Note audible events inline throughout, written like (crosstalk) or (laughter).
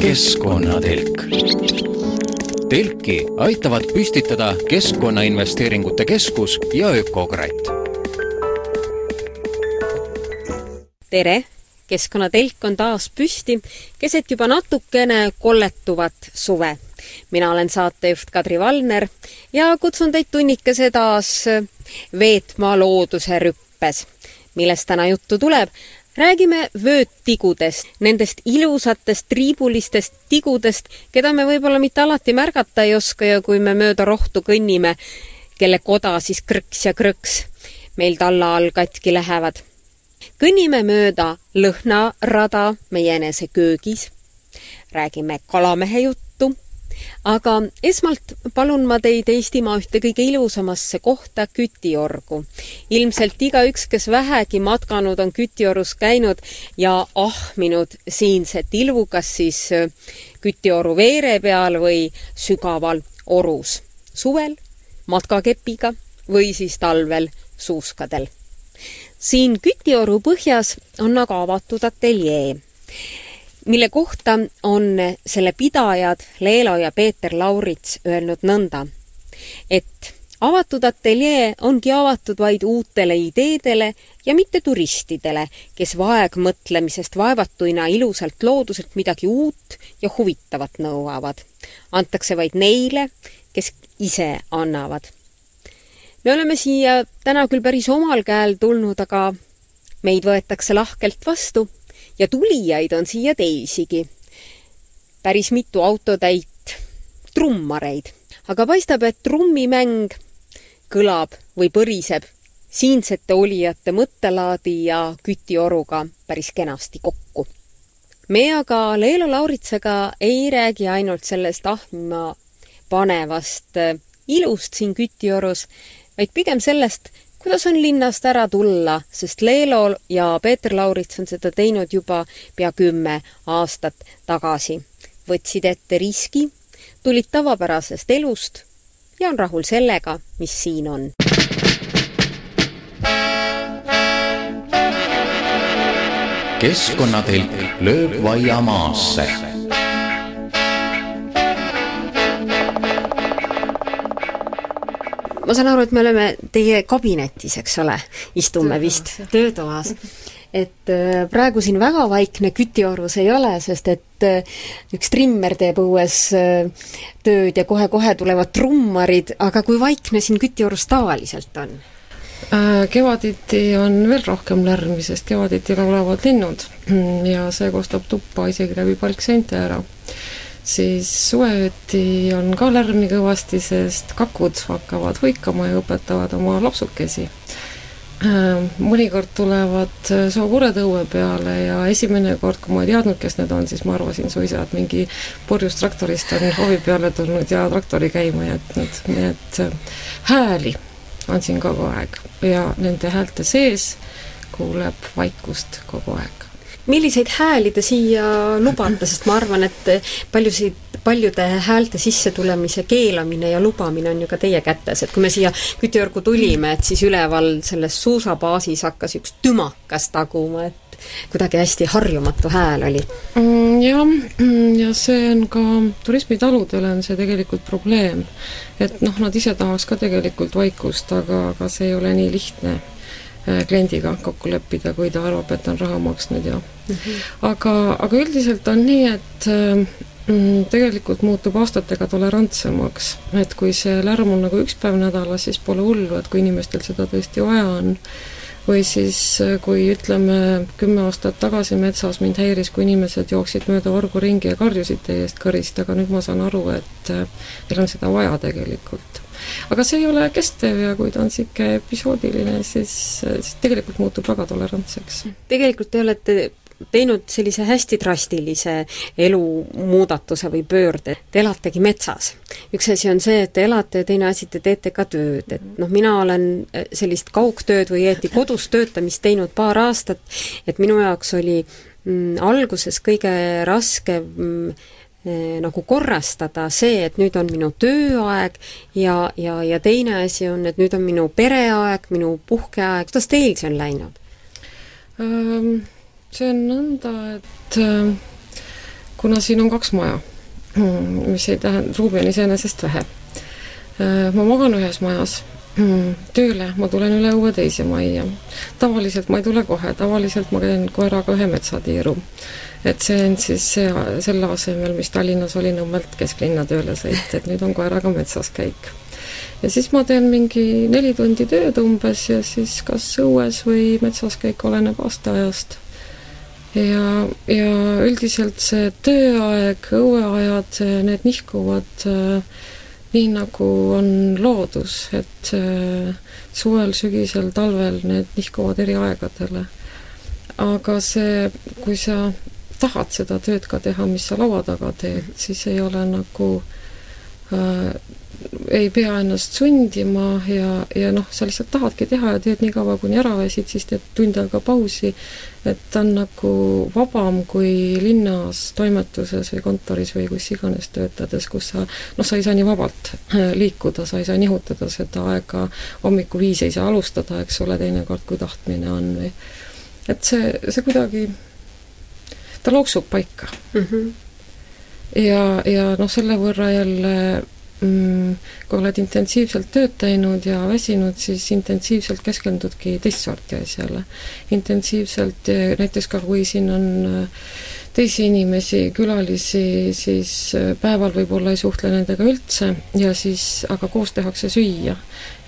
keskkonnatelk. telki aitavad püstitada Keskkonnainvesteeringute Keskus ja Ökokratt. tere! keskkonnatelk on taas püsti keset juba natukene kolletuvat suve. mina olen saatejuht Kadri Valner ja kutsun teid tunnikese taas veetma looduse rüppes. millest täna juttu tuleb? Räägime vööttigudest, nendest ilusatest triibulistest tigudest, keda me võib-olla mitte alati märgata ei oska ja kui me mööda rohtu kõnnime, kelle koda siis krõks ja krõks meil talla all katki lähevad. Kõnnime mööda lõhnarada meie enese köögis, räägime kalamehe juttu, aga esmalt palun ma teid Eestimaa ühte kõige ilusamasse kohta, Kütiorgu. ilmselt igaüks, kes vähegi matkanud, on Kütiorus käinud ja ahminud siinset ilu, kas siis äh, Kütioru veere peal või sügaval orus. suvel matkakepiga või siis talvel suuskadel siin Kütioru põhjas on aga avatud ateljee, mille kohta on selle pidajad Leelo ja Peeter Laurits öelnud nõnda, et avatud ateljee ongi avatud vaid uutele ideedele ja mitte turistidele, kes vaegmõtlemisest vaevatuina ilusalt looduselt midagi uut ja huvitavat nõuavad. antakse vaid neile, kes ise annavad me oleme siia täna küll päris omal käel tulnud, aga meid võetakse lahkelt vastu ja tulijaid on siia teisigi. päris mitu autotäit trummareid, aga paistab, et trummimäng kõlab või põriseb siinsete olijate mõttelaadi ja kütioruga päris kenasti kokku. me aga Leelo Lauritsega ei räägi ainult sellest ahmima panevast ilust siin Kütiorus, vaid pigem sellest, kuidas on linnast ära tulla, sest Leelo ja Peeter Laurits on seda teinud juba pea kümme aastat tagasi. võtsid ette riski, tulid tavapärasest elust ja on rahul sellega, mis siin on. keskkonnatelk lööb vaia maasse ma saan aru, et me oleme teie kabinetis, eks ole, istume vist, töötoas. et äh, praegu siin väga vaikne kütiorus ei ole, sest et äh, üks trimmer teeb õues äh, tööd ja kohe-kohe tulevad trummarid, aga kui vaikne siin kütiorus tavaliselt on? Kevaditi on veel rohkem lärmi, sest kevaditi laulavad linnud (clears throat) ja see kostab tuppa isegi läbi palkseinte ära siis suveööti on ka lärmi kõvasti, sest kakud hakkavad hõikama ja õpetavad oma lapsukesi. Äh, mõnikord tulevad sookured õue peale ja esimene kord, kui ma ei teadnud, kes need on, siis ma arvasin suisa, et mingi purjus traktorist on hoovi peale tulnud ja traktori käima jätnud, nii et äh, hääli on siin kogu aeg ja nende häälte sees kuuleb vaikust kogu aeg milliseid hääli te siia lubate, sest ma arvan, et paljusid, paljude häälte sissetulemise keelamine ja lubamine on ju ka teie kätes, et kui me siia kütjõrgu tulime, et siis üleval selles suusabaasis hakkas üks tümakas taguma, et kuidagi hästi harjumatu hääl oli mm,. jah, ja see on ka turismitaludele on see tegelikult probleem. et noh, nad ise tahaks ka tegelikult vaikust, aga, aga see ei ole nii lihtne kliendiga kokku leppida, kui ta arvab, et on raha maksnud ja mm -hmm. aga, aga üldiselt on nii, et äh, mm, tegelikult muutub aastatega tolerantsemaks, et kui see lärm on nagu üks päev nädalas, siis pole hullu, et kui inimestel seda tõesti vaja on, või siis äh, kui ütleme, kümme aastat tagasi metsas mind häiris, kui inimesed jooksid mööda vargu ringi ja karjusid teie eest kõrist, aga nüüd ma saan aru, et neil on seda vaja tegelikult aga see ei ole kestev ja kui ta on niisugune episoodiline, siis, siis tegelikult muutub väga tolerantseks. tegelikult te olete teinud sellise hästi drastilise elumuudatuse või pöörde, te elategi metsas. üks asi on see, et te elate ja teine asi, te teete ka tööd, et noh, mina olen sellist kaugtööd või õieti kodus töötamist teinud paar aastat, et minu jaoks oli mm, alguses kõige raskem mm, Eh, nagu korrastada see, et nüüd on minu tööaeg ja, ja, ja teine asi on, et nüüd on minu pereaeg, minu puhkeaeg, kuidas teil see on läinud see on nõnda, et kuna siin on kaks maja, mis ei tähenda, ruumi on iseenesest vähe, äh, ma magan ühes majas tööle, ma tulen üle uue teise majja. tavaliselt ma ei tule kohe, tavaliselt ma käin koeraga ühe metsatiiru. Et see on siis see, selle asemel, mis Tallinnas oli Nõmmelt kesklinna tööle sõit, et nüüd on koeraga metsas käik. ja siis ma teen mingi neli tundi tööd umbes ja siis kas õues või metsas käik, oleneb aastaajast. ja, ja üldiselt see tööaeg, õueajad, need nihkuvad äh, nii nagu on loodus, et äh, suvel, sügisel, talvel need nihkuvad eri aegadele. aga see, kui sa tahad seda tööd ka teha, mis sa laua taga teed, siis ei ole nagu äh, ei pea ennast sundima ja, ja noh, sa lihtsalt tahadki teha ja teed nii kaua, kuni ära väsid, siis teed tund aega pausi, et ta on nagu vabam kui linnas toimetuses või kontoris või kus iganes töötades, kus sa noh, sa ei saa nii vabalt äh, liikuda, sa ei saa nihutada seda aega, hommikul viis ei saa alustada, eks ole, teinekord kui tahtmine on või. Et see, see kuidagi, ta looksub paika mm. -hmm. ja, ja noh, selle võrra jälle mm, kui oled intensiivselt tööd teinud ja väsinud, siis intensiivselt keskendudki teist sorti asjale. intensiivselt, näiteks ka kui siin on eh, teisi inimesi, külalisi, siis eh, päeval võib-olla ei suhtle nendega üldse ja siis, aga koos tehakse süüa.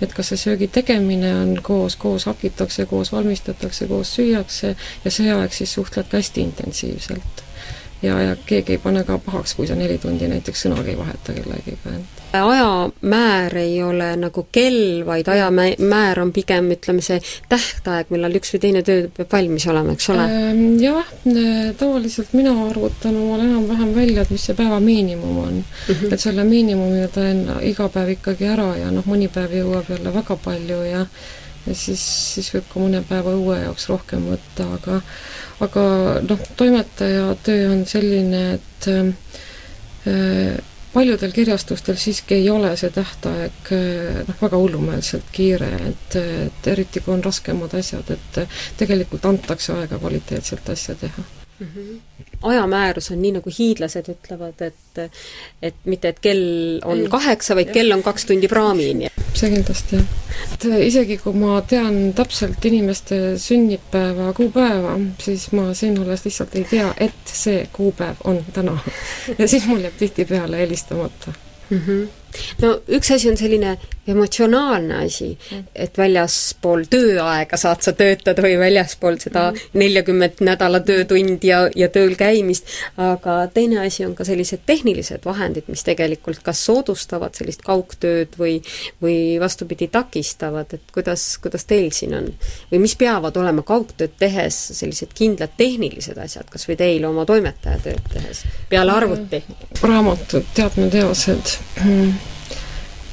et kas see söögi tegemine on koos, koos hakitakse, koos valmistatakse, koos süüakse ja see aeg siis suhtled ka hästi intensiivselt ja, ja keegi ei pane ka pahaks, kui sa neli tundi näiteks sõnagi ei vaheta kellegiga, et ajamäär ei ole nagu kell, vaid ajamäär on pigem ütleme, see tähtaeg, millal üks või teine töö peab valmis olema, eks ole? Ehm, jah, tavaliselt mina arvutan omal enam-vähem välja, et mis see päeva miinimum on mm. -hmm. et selle miinimumi ma teen iga päev ikkagi ära ja noh, mõni päev jõuab jälle väga palju ja ja siis, siis võib ka mõne päeva õue jaoks rohkem võtta, aga aga noh, toimetaja töö on selline, et äh, paljudel kirjastustel siiski ei ole see tähtaeg noh, väga hullumeelselt kiire, et, et eriti kui on raskemad asjad, et tegelikult antakse aega kvaliteetselt asja teha mm. -hmm. ajamäärus on nii, nagu hiidlased ütlevad, et et mitte, et kell on Ei. kaheksa, vaid kell on kaks tundi praamini. see kindlasti, jah. et isegi kui ma tean täpselt inimeste sünnipäeva kuupäeva, siis ma siin olles lihtsalt ei tea, et see kuupäev on täna. (laughs) ja siis mul jääb tihtipeale helistamata mm. -hmm no üks asi on selline emotsionaalne asi, et väljaspool tööaega saad sa töötada või väljaspool seda neljakümmet nädala töötundi ja, ja tööl käimist, aga teine asi on ka sellised tehnilised vahendid, mis tegelikult kas soodustavad sellist kaugtööd või või vastupidi, takistavad, et kuidas, kuidas teil siin on? või mis peavad olema kaugtööd tehes sellised kindlad tehnilised asjad, kas või teil oma toimetaja tööd tehes, peale arvuti? raamatud, teadmeteosed. Mm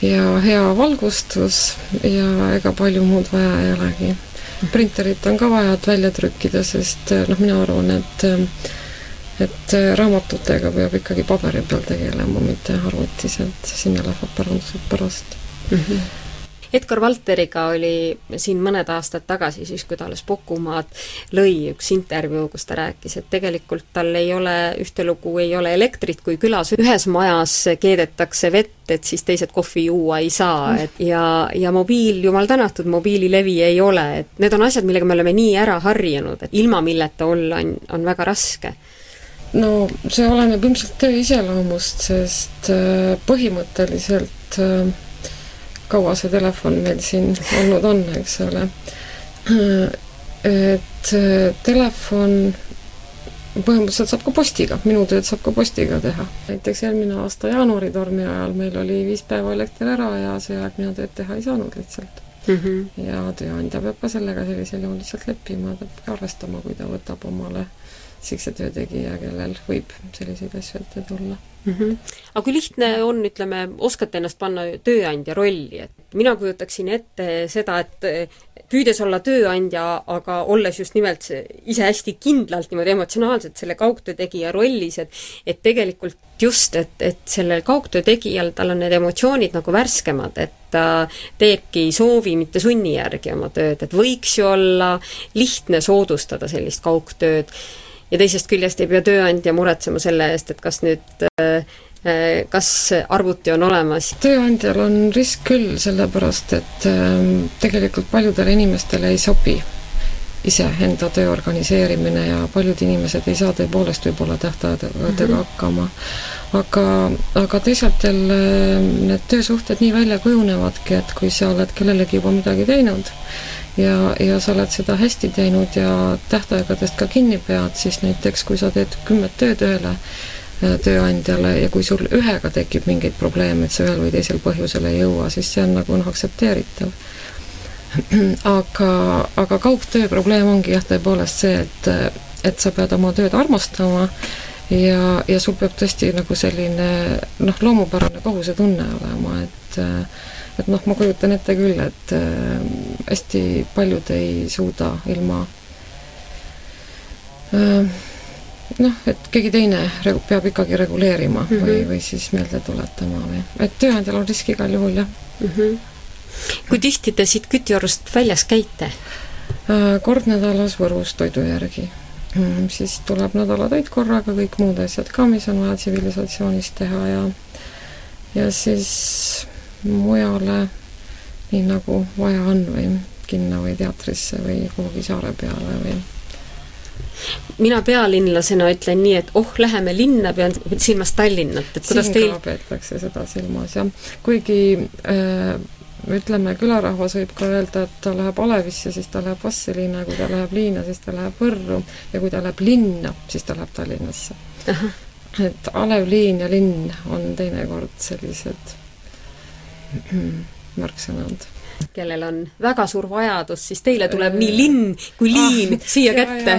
ja hea valgustus ja ega palju muud vaja ei olegi. printerit on ka vaja, et välja trükkida, sest noh, mina arvan, et et raamatutega peab ikkagi paberi peal tegelema, mitte arvutis, et sinna lähevad parandused pärast mm. -hmm Edgar Valteriga oli siin mõned aastad tagasi, siis kui ta alles Pokumaad lõi, üks intervjuu, kus ta rääkis, et tegelikult tal ei ole, ühtelugu ei ole elektrit, kui külas. Ühes majas keedetakse vett, et siis teised kohvi juua ei saa, et ja, ja mobiil, jumal tänatud, mobiililevi ei ole, et need on asjad, millega me oleme nii ära harjunud, et ilma milleta olla on, on väga raske. No see oleneb ilmselt töö iseloomust, sest äh, põhimõtteliselt äh, kaua see telefon meil siin olnud on, eks ole. et äh, telefon põhimõtteliselt saab ka postiga, minu tööd saab ka postiga teha. näiteks eelmine aasta jaanuaritormi ajal meil oli viis päeva elekter ära ja see aeg mina tööd teha ei saanud lihtsalt mm. -hmm. ja tööandja peab ka sellega sellisel juhul lihtsalt leppima, ta peab ka arvestama, kui ta võtab omale niisuguse töötegija, kellel võib selliseid asju ette tulla mm. -hmm. aga kui lihtne on, ütleme, oskate ennast panna tööandja rolli, et mina kujutaksin ette seda, et püüdes olla tööandja, aga olles just nimelt ise hästi kindlalt niimoodi emotsionaalselt selle kaugtöö tegija rollis, et et tegelikult just, et, et sellel kaugtöö tegijal, tal on need emotsioonid nagu värskemad, et ta teebki soovi, mitte sunni järgi oma tööd, et võiks ju olla lihtne soodustada sellist kaugtööd ja teisest küljest ei pea tööandja muretsema selle eest, et kas nüüd äh, Äh, kas arvuti on olemas? tööandjal on risk küll, sellepärast et ähm, tegelikult paljudele inimestele ei sobi iseenda töö organiseerimine ja paljud inimesed ei saa tõepoolest võib-olla tähtaegadega mm -hmm. hakkama. aga, aga teisalt jälle need töösuhted nii välja kujunevadki, et kui sa oled kellelegi juba midagi teinud ja, ja sa oled seda hästi teinud ja tähtaegadest ka kinni pead, siis näiteks kui sa teed kümmet tööd ühele tööandjale ja kui sul ühega tekib mingeid probleeme, et sa ühel või teisel põhjusel ei jõua, siis see on nagu noh, aktsepteeritav. (clears throat) aga, aga kaugtöö probleem ongi jah, tõepoolest see, et, et sa pead oma tööd armastama ja, ja sul peab tõesti nagu selline noh, loomupärane kohusetunne olema, et et noh, ma kujutan ette küll, et äh, hästi paljud ei suuda ilma äh, noh, et keegi teine regu-, peab ikkagi reguleerima mm -hmm. või, või siis meelde tuletama või, et tööandjal on risk igal juhul, jah mm. -hmm. kui tihti te siit Kütiorust väljas käite? Äh, kord nädalas Võrus toidu järgi mm,. siis tuleb nädalatoit korraga, kõik muud asjad ka, mis on vaja tsivilisatsioonis teha ja ja siis mujale, nii nagu vaja on või kinno või teatrisse või kuhugi saare peale või mina pealinlasena ütlen nii, et oh, läheme linna, pean silmas Tallinnat, et kuidas teil peetakse seda silmas, jah. kuigi äh, ütleme, külarahvas võib ka öelda, et ta läheb Alevisse, siis ta läheb Vastseliina, kui ta läheb liina, siis ta läheb Võrru ja kui ta läheb linna, siis ta läheb Tallinnasse. et Alev-liin ja linn on teinekord sellised märksõnad kellel on väga suur vajadus, siis teile tuleb nii linn kui ah, liin ah, siia ja, kätte.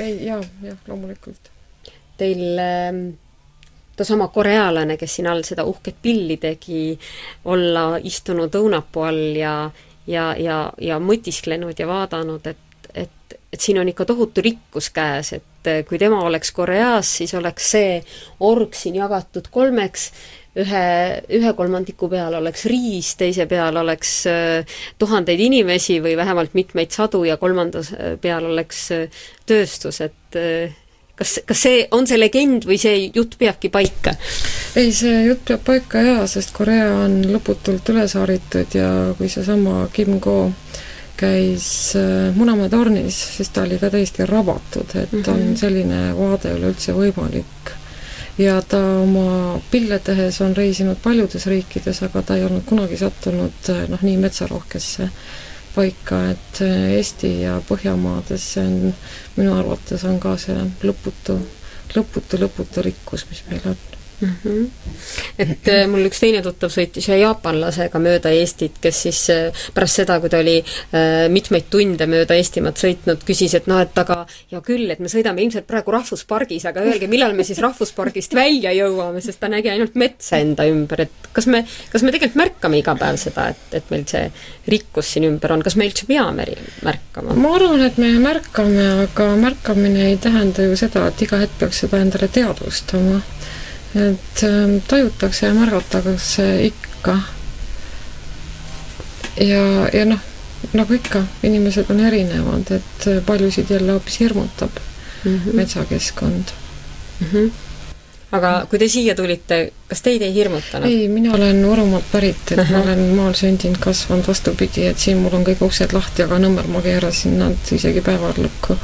ei, jah, jah, loomulikult. Teil äh, seesama korealane, kes siin all seda uhket pilli tegi, olla istunud õunapuu all ja ja, ja, ja mõtisklenud ja vaadanud, et, et, et siin on ikka tohutu rikkus käes, et kui tema oleks Koreas, siis oleks see org siin jagatud kolmeks ühe, ühe kolmandiku peal oleks riis, teise peal oleks äh, tuhandeid inimesi või vähemalt mitmeid sadu ja kolmandas äh, peal oleks äh, tööstus, et kas, kas see, on see legend või see jutt peabki paika? ei, see jutt peab paika jaa, sest Korea on lõputult üles haritud ja kui seesama Kim Go käis Munamäe tornis, siis ta oli ka täiesti rabatud, et mm -hmm. on selline vaade üleüldse võimalik ja ta oma pille tehes on reisinud paljudes riikides, aga ta ei olnud kunagi sattunud noh, nii metsarohkesse paika, et Eesti ja Põhjamaades see on, minu arvates on ka see lõputu, lõputu, lõputu rikkus, mis meil on mm. -hmm. et äh, mul üks teine tuttav sõitis ühe jaapanlasega mööda Eestit, kes siis äh, pärast seda, kui ta oli äh, mitmeid tunde mööda Eestimaad sõitnud, küsis, et noh, et aga hea küll, et me sõidame ilmselt praegu rahvuspargis, aga öelge, millal me siis rahvuspargist välja jõuame, sest ta nägi ainult metsa enda ümber, et kas me, kas me tegelikult märkame iga päev seda, et, et meil see rikkus siin ümber on, kas me üldse peame märkama? ma arvan, et me märkame, aga märkamine ei tähenda ju seda, et iga hetk peaks seda endale teadvustama et ähm, tajutakse ja märgatakse ikka. ja, ja noh, nagu ikka, inimesed on erinevad, et paljusid jälle hoopis hirmutab mm -hmm. metsakeskkond mm. -hmm. aga kui te siia tulite, kas teid ei hirmutanud? ei, mina olen Võrumaalt pärit, et uh -huh. ma olen maal sündinud, kasvanud, vastupidi, et siin mul on kõik uksed lahti, aga Nõmmel ma keerasin nad isegi päeval lukku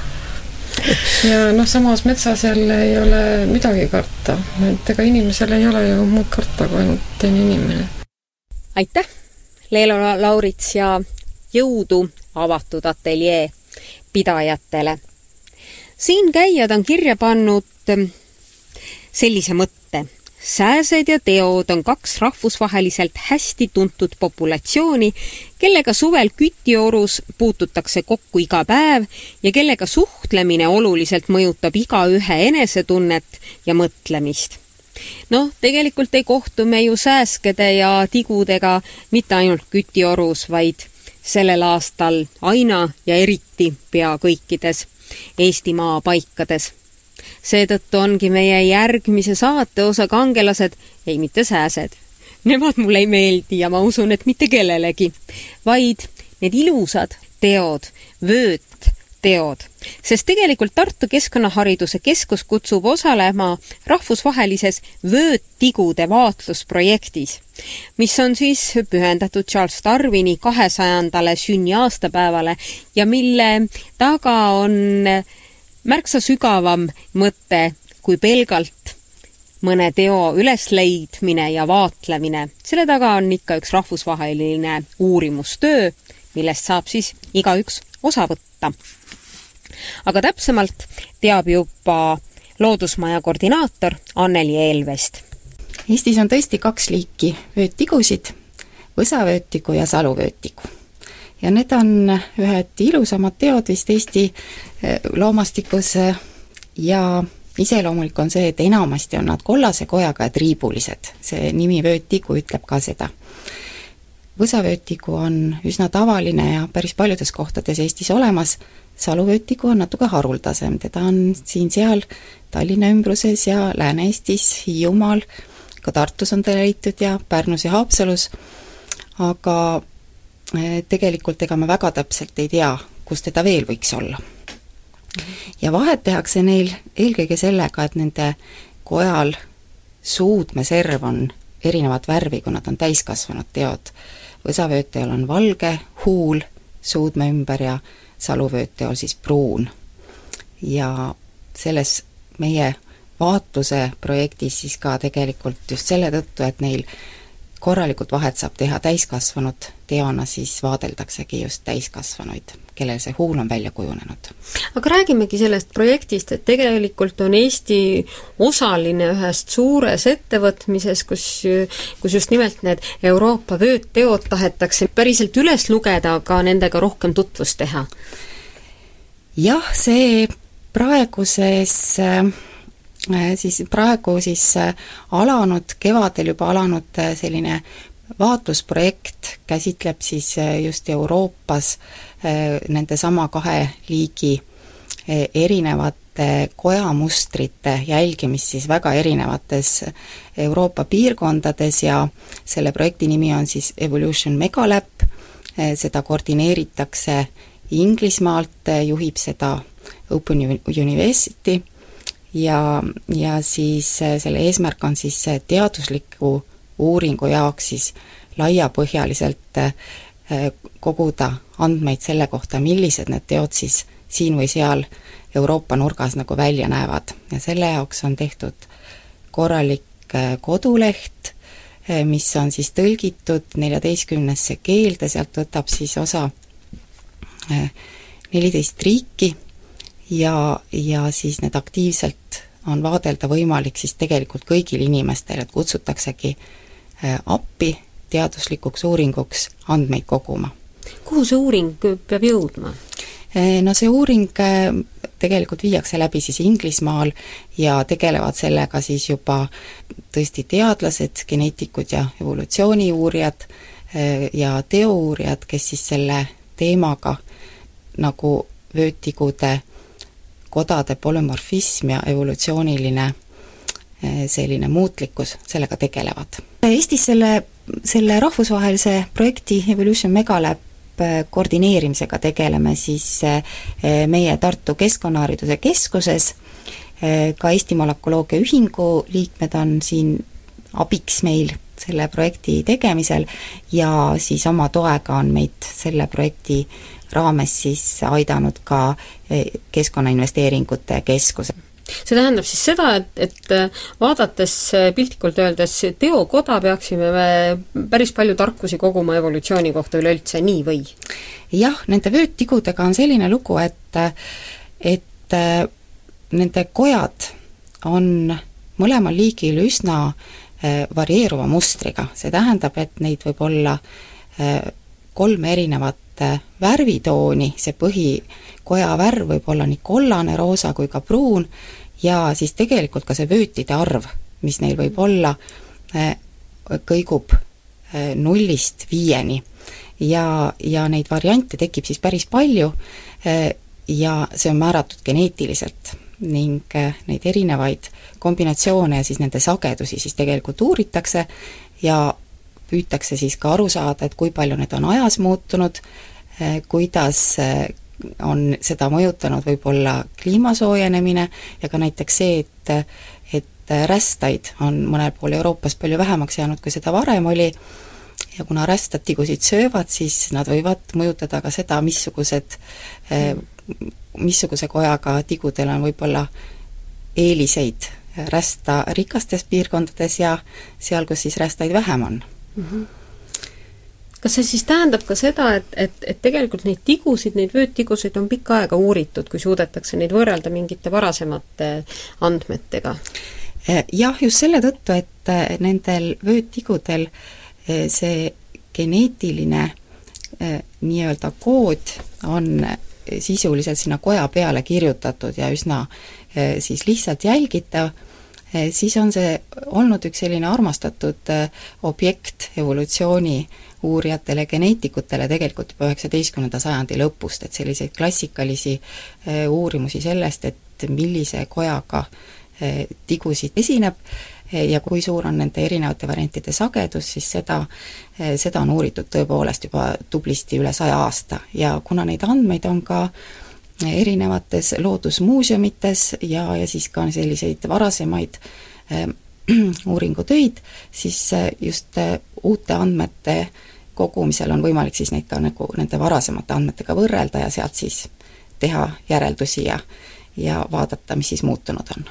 ja noh, samas metsas jälle ei ole midagi karta, et ega inimesel ei ole ju muud karta kui ainult teine inimene. aitäh, Leelo Laurits ja jõudu avatud ateljee pidajatele. siinkäijad on kirja pannud sellise mõtte. Sääsed ja teod on kaks rahvusvaheliselt hästi tuntud populatsiooni, kellega suvel kütiorus puututakse kokku iga päev ja kellega suhtlemine oluliselt mõjutab igaühe enesetunnet ja mõtlemist. noh, tegelikult ei kohtu me ju sääskede ja tigudega mitte ainult kütiorus, vaid sellel aastal aina ja eriti pea kõikides Eestimaa paikades seetõttu ongi meie järgmise saate osa kangelased, ei mitte sääsed. Nemad mulle ei meeldi ja ma usun, et mitte kellelegi, vaid need ilusad teod, vööt teod, sest tegelikult Tartu Keskkonnahariduse Keskus kutsub osalema rahvusvahelises vööttigude vaatlusprojektis, mis on siis pühendatud Charles Darwini kahesajandale sünniaastapäevale ja mille taga on märksa sügavam mõte kui pelgalt mõne teo ülesleidmine ja vaatlemine. selle taga on ikka üks rahvusvaheline uurimustöö, millest saab siis igaüks osa võtta. aga täpsemalt teab juba Loodusmaja koordinaator Anneli Eelvest. Eestis on tõesti kaks liiki vöötigusid, võsavöötigu ja saluvöötigu ja need on ühed ilusamad teod vist Eesti eh, loomastikus eh, ja iseloomulik on see, et enamasti on nad kollase kojaga ja triibulised, see nimi vöötigu ütleb ka seda. võsavöötigu on üsna tavaline ja päris paljudes kohtades Eestis olemas, saluvöötigu on natuke haruldasem, teda on siin-seal Tallinna ümbruses ja Lääne-Eestis, Hiiumaal, ka Tartus on ta leitud ja Pärnus ja Haapsalus, aga tegelikult ega me väga täpselt ei tea, kus teda veel võiks olla. ja vahet tehakse neil eelkõige sellega, et nende kojal suudmeserv on erinevat värvi, kui nad on täiskasvanud teod. võsavöötajal on valge huul suudme ümber ja saluvöötajal siis pruun. ja selles meie vaatluse projektis siis ka tegelikult just selle tõttu, et neil korralikult vahet saab teha täiskasvanud teona, siis vaadeldaksegi just täiskasvanuid, kellel see huul on välja kujunenud. aga räägimegi sellest projektist, et tegelikult on Eesti osaline ühest suures ettevõtmises, kus, kus just nimelt need Euroopa vöötteod tahetakse päriselt üles lugeda, aga nendega rohkem tutvust teha. jah, see praeguses Äh, siis praegu siis äh, alanud, kevadel juba alanud äh, selline vaatlusprojekt käsitleb siis just Euroopas nendesama kahe liigi erinevate kojamustrite jälgimist siis väga erinevates Euroopa piirkondades ja selle projekti nimi on siis Evolution Megalab, seda koordineeritakse Inglismaalt, juhib seda Open University ja, ja siis äh, selle eesmärk on siis teadusliku uuringu jaoks siis laiapõhjaliselt äh, koguda andmeid selle kohta, millised need teod siis siin või seal Euroopa nurgas nagu välja näevad. Ja selle jaoks on tehtud korralik äh, koduleht, mis on siis tõlgitud neljateistkümnesse keelde, sealt võtab siis osa neliteist riiki ja, ja siis need aktiivselt on vaadelda võimalik siis tegelikult kõigil inimestel, et kutsutaksegi äh, appi teaduslikuks uuringuks andmeid koguma. kuhu see uuring peab jõudma? Äh, no see uuring äh, tegelikult viiakse läbi siis Inglismaal ja tegelevad sellega siis juba tõesti teadlased, geneetikud ja evolutsiooniuurijad ja teouurijad, kes siis selle teemaga nagu vöötigude kodade polümorfism ja evolutsiooniline eh, selline muutlikkus sellega tegelevad. Eestis selle, selle rahvusvahelise projekti Evolution Megalab eh, koordineerimisega tegeleme siis eh, meie Tartu Keskkonnahariduse Keskuses, ka Eesti Molekuloogia Ühingu liikmed on siin abiks meil selle projekti tegemisel ja siis oma toega on meid selle projekti raames siis aidanud ka eh, Keskkonnainvesteeringute Keskus see tähendab siis seda, et, et eh, vaadates eh, piltlikult öeldes teokoda, peaksime me päris palju tarkusi koguma evolutsiooni kohta üleüldse, nii või? jah, nende vööttigudega on selline lugu, et et nende kojad on mõlemal liigil üsna varieeruva mustriga, see tähendab, et neid võib olla kolme erinevat värvitooni, see põhikoja värv võib olla nii kollane, roosa kui ka pruun, ja siis tegelikult ka see vöötide arv, mis neil võib olla, kõigub nullist viieni. Ja, ja neid variante tekib siis päris palju ja see on määratud geneetiliselt ning eh, neid erinevaid kombinatsioone ja siis nende sagedusi siis tegelikult uuritakse ja püütakse siis ka aru saada, et kui palju need on ajas muutunud, eh, kuidas on seda mõjutanud võib-olla kliima soojenemine ja ka näiteks see, et et rästaid on mõnel pool Euroopas palju vähemaks jäänud, kui seda varem oli, ja kuna rästad tigusid söövad, siis nad võivad mõjutada ka seda, missugused, missuguse kojaga tigudel on võib-olla eeliseid rästa rikastes piirkondades ja seal, kus siis rästaid vähem on mm. -hmm kas see siis tähendab ka seda, et, et, et tegelikult neid tigusid, neid vööttigusid on pikka aega uuritud, kui suudetakse neid võrrelda mingite varasemate andmetega? Eh, jah, just selle tõttu, et eh, nendel vööttigudel äh, Eh, see geneetiline nii-öelda kood on sisuliselt sinna koja peale kirjutatud ja üsna siis lihtsalt jälgitav, siis on see olnud üks selline armastatud objekt evolutsiooni uurijatele, geneetikutele tegelikult juba üheksateistkümnenda sajandi lõpust, et selliseid klassikalisi uurimusi sellest, et millise kojaga tigusid esineb, ja kui suur on nende erinevate variantide sagedus, siis seda, seda on uuritud tõepoolest juba tublisti üle saja aasta. Ja kuna neid andmeid on ka erinevates loodusmuuseumites ja, ja siis ka selliseid varasemaid (clears throat) uuringutöid, siis just uute andmete kogumisel on võimalik siis neid ka nagu nende varasemate andmetega võrrelda ja sealt siis teha järeldusi ja ja vaadata, mis siis muutunud on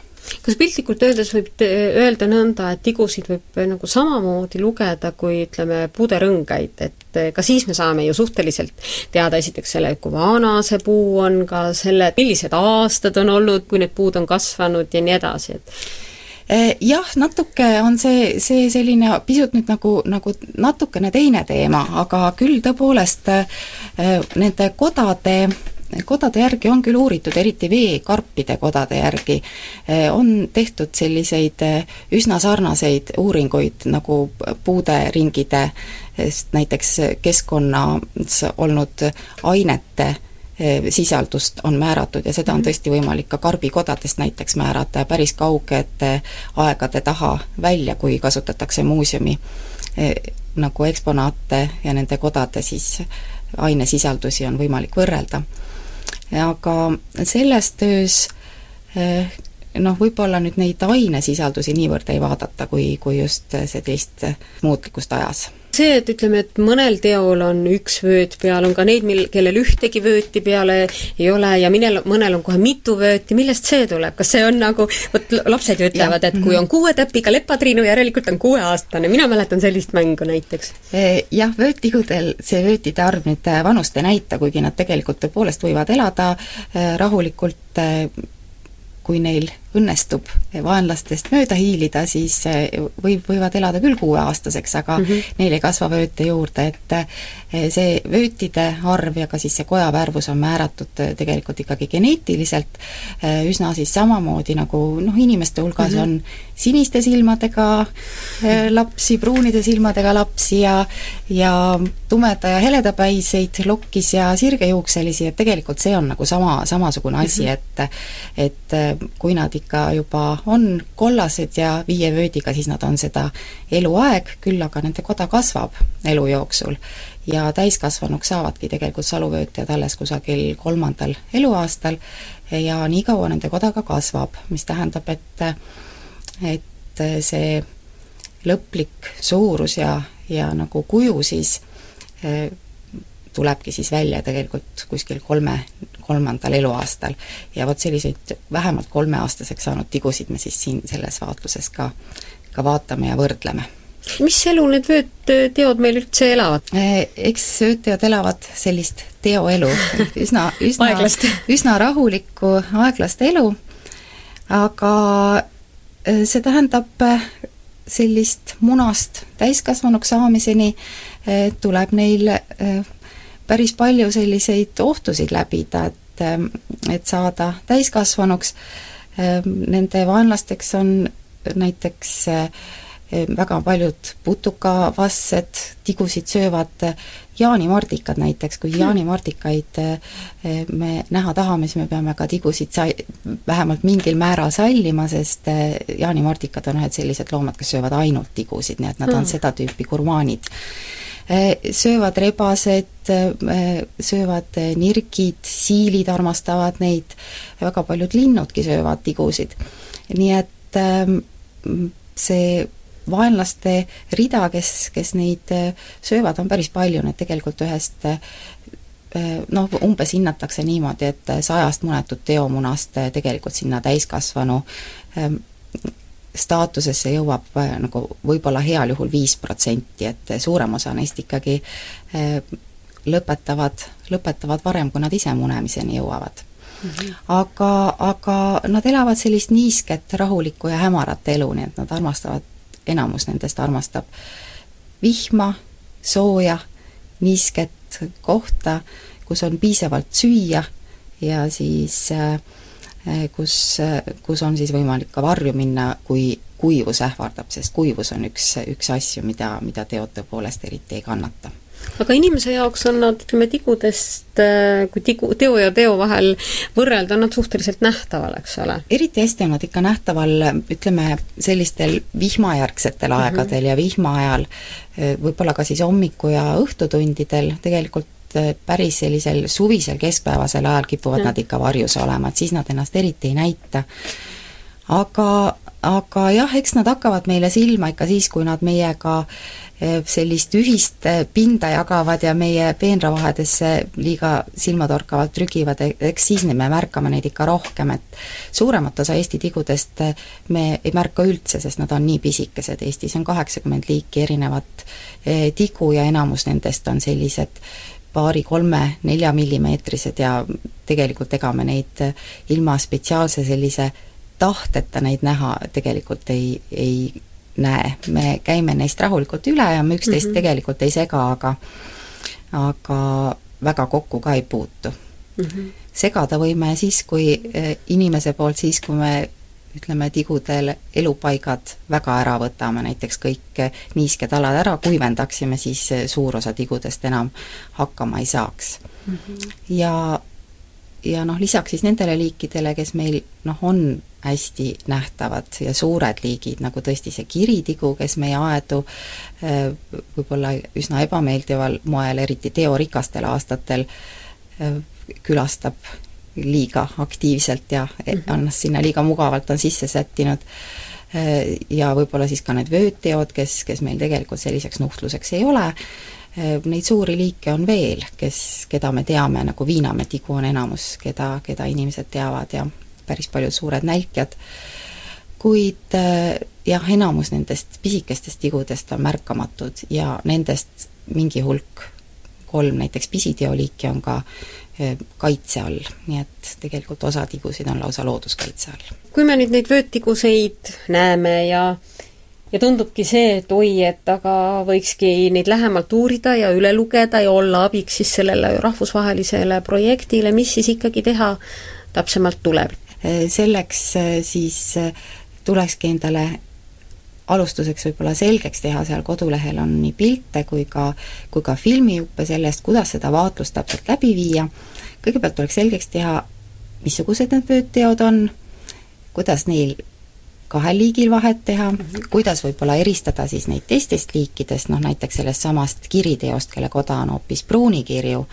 kas piltlikult öeldes võib öelda nõnda, et tigusid võib nagu samamoodi lugeda kui ütleme, puderõngaid, et ka siis me saame ju suhteliselt teada esiteks selle, kui vana see puu on, ka selle, millised aastad on olnud, kui need puud on kasvanud ja nii edasi, et eh, jah, natuke on see, see selline pisut nüüd nagu, nagu natukene teine teema, aga küll tõepoolest eh, nende kodade kodade järgi on küll uuritud, eriti veekarpide kodade järgi, eh, on tehtud selliseid eh, üsna sarnaseid uuringuid nagu puuderingide, näiteks keskkonnas olnud ainete eh, sisaldust on määratud ja seda on mhm. tõesti võimalik ka karbikodadest näiteks määrata ja päris kaugete aegade taha välja, kui kasutatakse muuseumi nagu eksponaate ja nende kodade siis ainesisaldusi on võimalik võrrelda aga selles töös eh, noh, võib-olla nüüd neid ainesisaldusi niivõrd ei vaadata, kui, kui just sellist muutlikkust ajas see, et ütleme, et mõnel teol on üks vööt peal, on ka neid, mil, kellel ühtegi vööti peale ei ole ja minel, mõnel on kohe mitu vööti, millest see tuleb, kas see on nagu, vot lapsed ju ütlevad, et kui mhm. on kuue täpiga lepatriinu, järelikult on kuueaastane, mina mäletan sellist mängu näiteks. E, jah, vöötigudel see vöötide arv nüüd vanust ei näita, kuigi nad tegelikult tõepoolest võivad elada e, rahulikult e, kui neil õnnestub vaenlastest mööda hiilida, siis eh, võib, võivad elada küll kuueaastaseks, aga mm -hmm. neil ei kasva vööte juurde, et eh, see vöötide arv ja ka siis see koja värvus on määratud eh, tegelikult ikkagi geneetiliselt üsna siis samamoodi, nagu noh, inimeste hulgas mm -hmm. on siniste silmadega lapsi, pruunide silmadega lapsi ja ja tumeda ja heledapäiseid lokkis ja sirgejuukselisi, et tegelikult see on nagu sama, samasugune asi mm, -hmm. et et kui nad ikka ikka juba on kollased ja viie vöödiga, siis nad on seda eluaeg, küll aga nende koda kasvab elu jooksul. ja täiskasvanuks saavadki tegelikult saluvöötjad alles kusagil kolmandal eluaastal ja nii kaua nende koda ka kasvab, mis tähendab, et et see lõplik suurus ja, ja nagu kuju siis tulebki siis välja tegelikult kuskil kolme, kolmandal eluaastal. ja vot selliseid vähemalt kolmeaastaseks saanud tigusid me siis siin selles vaatluses ka, ka vaatame ja võrdleme mis elu need vöötteod meil üldse elavad? Eh, eks vöötteod elavad sellist teoelu, (laughs) üsna, üsna üsna rahulikku aeglast elu, aga see tähendab sellist munast täiskasvanuks saamiseni tuleb neil päris palju selliseid ohtusid läbida, et, et saada täiskasvanuks. Nende vaenlasteks on näiteks väga paljud putukavassed, tigusid söövad jaanimardikad näiteks, kui hmm. jaanimardikaid me näha tahame, siis me peame ka tigusid sa-, vähemalt mingil määral sallima, sest jaanimardikad on ühed sellised loomad, kes söövad ainult tigusid, nii et nad on hmm. seda tüüpi gurmaanid söövad rebased, eh, söövad nirgid, siilid armastavad neid, väga paljud linnudki söövad tigusid. nii et ehm, see vaenlaste rida, kes, kes neid eh, söövad, on päris palju, need tegelikult ühest noh, umbes hinnatakse niimoodi, et sajast munetud teomunast tegelikult sinna täiskasvanu ehm, staatusesse jõuab äh, nagu võib-olla heal juhul viis protsenti, et suurem osa neist ikkagi äh, lõpetavad, lõpetavad varem, kui nad ise munemiseni jõuavad. Mm -hmm. aga, aga nad elavad sellist niisket, rahulikku ja hämarat elu, nii et nad armastavad, enamus nendest armastab vihma, sooja, niisket kohta, kus on piisavalt süüa ja siis äh, kus, eh, kus on siis võimalik ka varju minna, kui kuivus ähvardab, sest kuivus on üks, üks asju, mida, mida teod tõepoolest eriti ei kannata aga inimese jaoks on nad, ütleme, tigudest, eh, kui tigu, teo ja teo vahel võrrelda, on nad suhteliselt nähtaval, eks ole? eriti hästi on nad ikka nähtaval, ütleme, sellistel vihmajärgsetel mm -hmm. aegadel ja vihma ajal, võib-olla ka siis hommiku- ja õhtutundidel, tegelikult et päris sellisel suvisel keskpäevasel ajal kipuvad ja. nad ikka varjus olema, et siis nad ennast eriti ei näita. aga, aga jah, eks nad hakkavad meile silma ikka siis, kui nad meiega eh, sellist ühist eh, pinda jagavad ja meie peenravahedesse liiga silmatorkavalt trügivad, e-, eks siis me märkame neid ikka rohkem, et suuremat osa Eesti tigudest eh, me ei märka üldse, sest nad on nii pisikesed, Eestis on kaheksakümmend liiki erinevat tigu ja enamus nendest on sellised paari-kolme-nelja millimeetrised ja tegelikult ega me neid ilma spetsiaalse sellise tahteta neid näha tegelikult ei, ei näe. me käime neist rahulikult üle ja me üksteist mm -hmm. tegelikult ei sega, aga aga väga kokku ka ei puutu mm. -hmm. segada võime siis, kui eh, inimese poolt siis, kui me ütleme, tigudel elupaigad väga ära võtame, näiteks kõik niisked alad ära kuivendaksime, siis suur osa tigudest enam hakkama ei saaks mm. -hmm. ja, ja noh, lisaks siis nendele liikidele, kes meil noh, on hästi nähtavad ja suured liigid, nagu tõesti see kiritigu, kes meie aedu eh, võib-olla üsna ebameeldival moel, eriti teorikastel aastatel, eh, külastab liiga aktiivselt ja ennast sinna liiga mugavalt on sisse sättinud, ja võib-olla siis ka need vöötteod, kes, kes meil tegelikult selliseks nuhtluseks ei ole, neid suuri liike on veel, kes, keda me teame, nagu viinametigu on enamus, keda, keda inimesed teavad ja päris paljud suured nälkjad, kuid jah, enamus nendest pisikestest tigudest on märkamatud ja nendest mingi hulk, kolm näiteks pisiteoliiki on ka kaitse all, nii et tegelikult osa tigusid on lausa looduskaitse all. kui me nüüd neid vööttiguseid näeme ja ja tundubki see, et oi, et aga võikski neid lähemalt uurida ja üle lugeda ja olla abiks siis sellele rahvusvahelisele projektile, mis siis ikkagi teha täpsemalt tuleb? Selleks siis tulekski endale alustuseks võib-olla selgeks teha, seal kodulehel on nii pilte kui ka, kui ka filmijuppe sellest, kuidas seda vaatlust täpselt läbi viia, kõigepealt tuleks selgeks teha, missugused need vöötteod on, kuidas neil kahel liigil vahet teha mm, -hmm. kuidas võib-olla eristada siis neid teistest liikidest, noh näiteks sellest samast kiriteost, kelle koda on hoopis pruunikirju,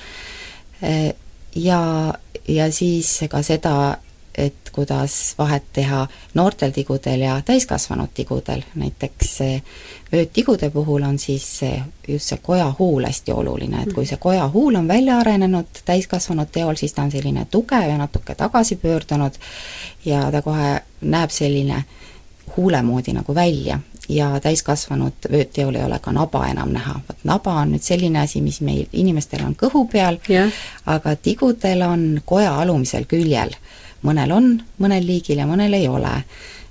ja, ja siis ka seda, et kuidas vahet teha noortel tigudel ja täiskasvanud tigudel, näiteks öötigude puhul on siis just see kojahuul hästi oluline, et kui see kojahuul on välja arenenud täiskasvanud teol, siis ta on selline tugev ja natuke tagasipöördunud ja ta kohe näeb selline huule moodi nagu välja ja täiskasvanud vöötteol ei ole ka naba enam näha. vot naba on nüüd selline asi, mis meil inimestel on kõhu peal yeah., aga tigudel on koja alumisel küljel mõnel on, mõnel liigil ja mõnel ei ole.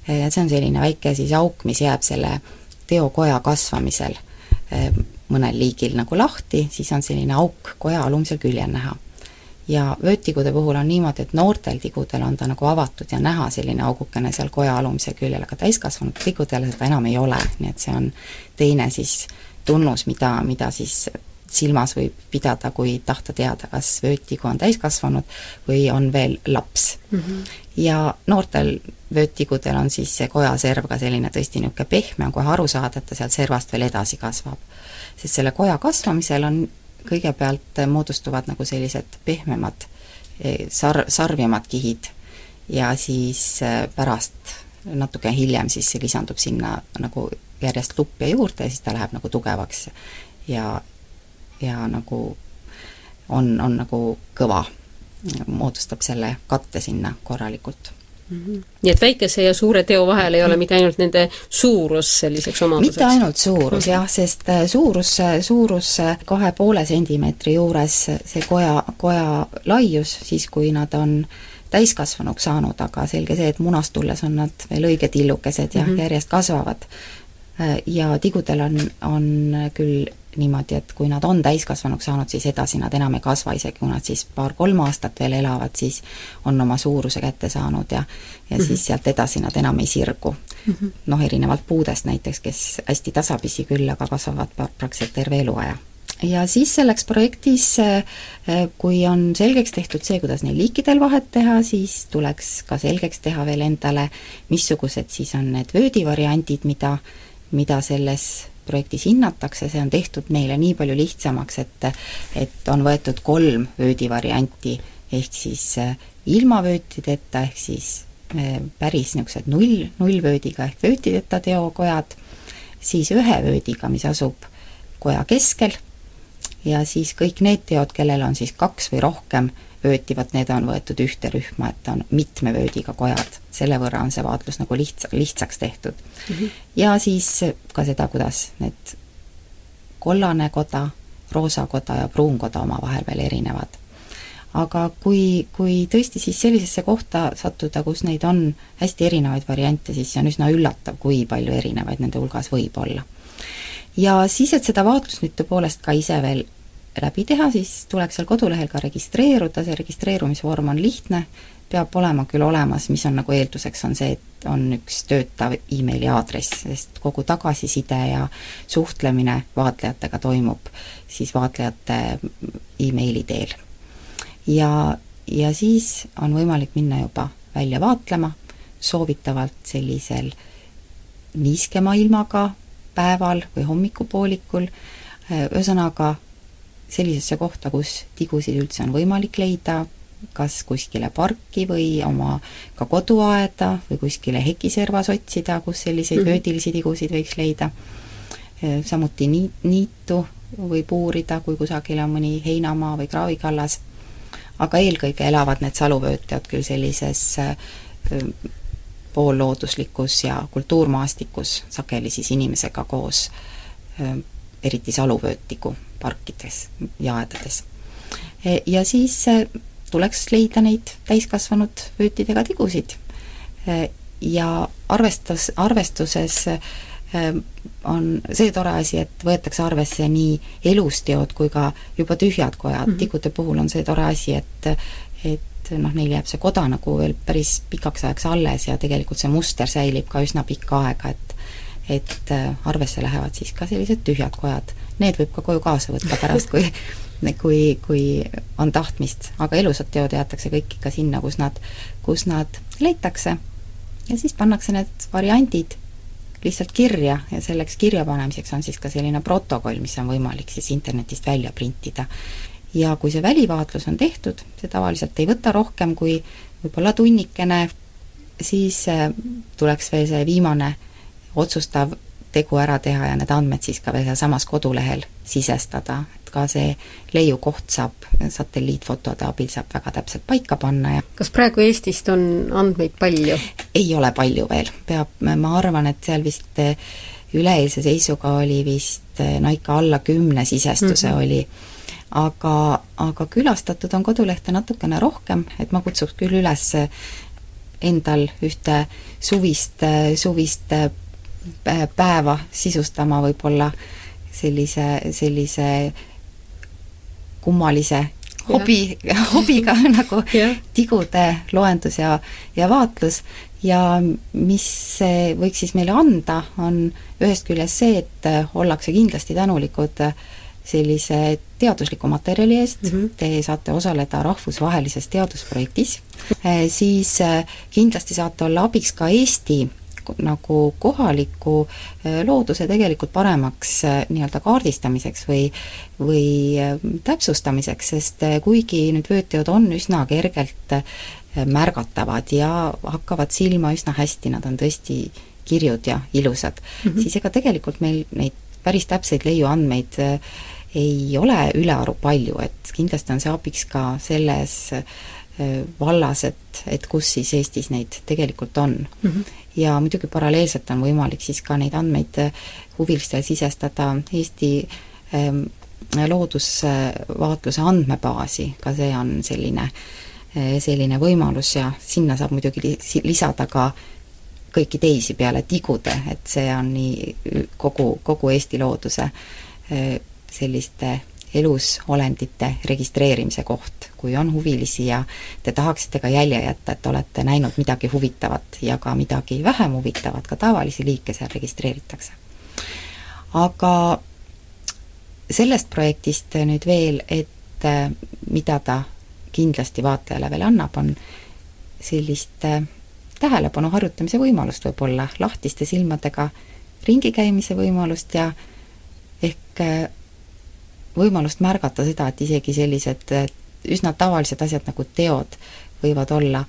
ja see on selline väike siis auk, mis jääb selle teokoja kasvamisel mõnel liigil nagu lahti, siis on selline auk koja alumisel küljel näha. ja vöötigude puhul on niimoodi, et noortel tigudel on ta nagu avatud ja näha selline augukene seal koja alumisel küljel, aga täiskasvanud tigudel seda enam ei ole, nii et see on teine siis tunnus, mida, mida siis silmas võib pidada, kui tahta teada, kas vöötigu on täiskasvanud või on veel laps mm. -hmm. ja noortel vöötigudel on siis see kojaserv ka selline tõesti niisugune pehme, on kohe aru saada, et ta sealt servast veel edasi kasvab sest selle koja kasvamisel on kõigepealt moodustuvad nagu sellised pehmemad e, sar-, sarvimad kihid ja siis e, pärast, natuke hiljem siis lisandub sinna nagu järjest lupja juurde ja siis ta läheb nagu tugevaks ja, ja nagu on, on nagu kõva, moodustab selle katte sinna korralikult Mm -hmm. nii et väikese ja suure teo vahel ei ole mitte ainult nende suurus selliseks omaduseks? mitte ainult suurus jah, sest äh, suurus, suurus kahe poole sentimeetri juures, see koja, koja laius, siis kui nad on täiskasvanuks saanud, aga selge see, et munast tulles on nad veel õiged tillukesed ja mm -hmm. järjest kasvavad. Äh, ja tigudel on, on küll niimoodi, et kui nad on täiskasvanuks saanud, siis edasi nad enam ei kasva, isegi kui nad siis paar-kolm aastat veel elavad, siis on oma suuruse kätte saanud ja ja mm -hmm. siis sealt edasi nad enam ei sirgu. Mm -hmm.. noh, erinevalt puudest näiteks, kes hästi tasapisi küll, aga kasvavad praktiliselt terve eluaja. ja siis selleks projektis, eh, kui on selgeks tehtud see, kuidas neil liikidel vahet teha, siis tuleks ka selgeks teha veel endale, missugused siis on need vöödivariandid, mida, mida selles projektis hinnatakse, see on tehtud meile nii palju lihtsamaks, et et on võetud kolm vöödivarianti, ehk siis äh, ilma vöötideta, ehk siis äh, päris niisugused null, nullvöödiga ehk vöötideta teokojad, siis ühe vöödiga, mis asub koja keskel, ja siis kõik need teod, kellel on siis kaks või rohkem vööti, vot need on võetud ühte rühma, et on mitme vöödiga kojad. Selle võrra on see vaatlus nagu lihtsa, lihtsaks tehtud mm. -hmm. ja siis ka seda, kuidas need kollane koda, roosa koda ja pruun koda omavahel veel erinevad. aga kui, kui tõesti siis sellisesse kohta sattuda, kus neid on hästi erinevaid variante, siis see on üsna üllatav, kui palju erinevaid nende hulgas võib olla ja siis, et seda vaatlust nüüd tõepoolest ka ise veel läbi teha, siis tuleks seal kodulehel ka registreeruda, see registreerumisvorm on lihtne, peab olema küll olemas, mis on nagu eelduseks, on see, et on üks töötav emaili aadress, sest kogu tagasiside ja suhtlemine vaatlejatega toimub siis vaatlejate emaili teel. ja, ja siis on võimalik minna juba välja vaatlema, soovitavalt sellisel niiskema ilmaga päeval või hommikupoolikul, ühesõnaga sellisesse kohta, kus tigusid üldse on võimalik leida, kas kuskile parki või oma ka koduaeda või kuskile hekiservas otsida, kus selliseid mm -hmm. vöödilisi tigusid võiks leida. samuti niit, niitu võib uurida, kui kusagil on mõni heinamaa või kraavikallas, aga eelkõige elavad need saluvöötjad küll sellises poollooduslikus ja kultuurmaastikus, sageli siis inimesega koos, eriti saluvöötiku parkides ja aedades. E, ja siis tuleks leida neid täiskasvanud vöötidega tigusid. Ja arvestus, arvestuses on see tore asi, et võetakse arvesse nii elusteod kui ka juba tühjad kojad mm, -hmm. tigude puhul on see tore asi, et et noh, neil jääb see koda nagu veel päris pikaks ajaks alles ja tegelikult see muster säilib ka üsna pikka aega, et et arvesse lähevad siis ka sellised tühjad kojad need võib ka koju kaasa võtta pärast, kui (laughs) kui, kui on tahtmist, aga elusad teod jäetakse kõik ikka sinna, kus nad, kus nad leitakse. ja siis pannakse need variandid lihtsalt kirja ja selleks kirjapanemiseks on siis ka selline protokoll, mis on võimalik siis internetist välja printida. ja kui see välivaatlus on tehtud, see tavaliselt ei võta rohkem kui võib-olla tunnikene, siis äh, tuleks veel see viimane otsustav tegu ära teha ja need andmed siis ka veel sealsamas kodulehel sisestada, ka see leiukoht saab satelliitfotode abil saab väga täpselt paika panna ja kas praegu Eestist on andmeid palju? ei ole palju veel, peab, ma arvan, et seal vist eh, üleeilse seisuga oli vist eh, no ikka alla kümne sisestuse mm -hmm. oli, aga, aga külastatud on kodulehte natukene rohkem, et ma kutsuks küll üles endal ühte suvist, suvist päeva sisustama võib-olla sellise, sellise kummalise hobi, hobiga (laughs) nagu tigude loendus ja, ja vaatlus. Ja mis see võiks siis meile anda, on ühest küljest see, et ollakse kindlasti tänulikud sellise teadusliku materjali eest. Mm, -hmm. te saate osaleda rahvusvahelises teadusprojektis, siis kindlasti saate olla abiks ka Eesti nagu kohaliku äh, looduse tegelikult paremaks äh, nii-öelda kaardistamiseks või või äh, täpsustamiseks, sest kuigi nüüd vöötteod on üsna kergelt märgatavad ja hakkavad silma üsna hästi, nad on tõesti kirjud ja ilusad mm, -hmm. siis ega tegelikult meil neid päris täpseid leiuandmeid ei ole ülearu palju, et kindlasti on see abiks ka selles vallas, et, et kus siis Eestis neid tegelikult on mm. -hmm ja muidugi paralleelselt on võimalik siis ka neid andmeid äh, huvilistel sisestada Eesti ähm, loodusvaatluse andmebaasi, ka see on selline, äh, selline võimalus ja sinna saab muidugi lisada ka kõiki teisi peale tigude, et see on nii kogu, kogu Eesti looduse äh, selliste elusolendite registreerimise koht, kui on huvilisi ja te tahaksite ka jälje jätta, et olete näinud midagi huvitavat ja ka midagi vähem huvitavat, ka tavalisi liike seal registreeritakse. aga sellest projektist nüüd veel, et äh, mida ta kindlasti vaatajale veel annab, on sellist äh, tähelepanu harjutamise võimalust võib-olla, lahtiste silmadega ringi käimise võimalust ja ehk äh, võimalust märgata seda, et isegi sellised üsna tavalised asjad nagu teod võivad olla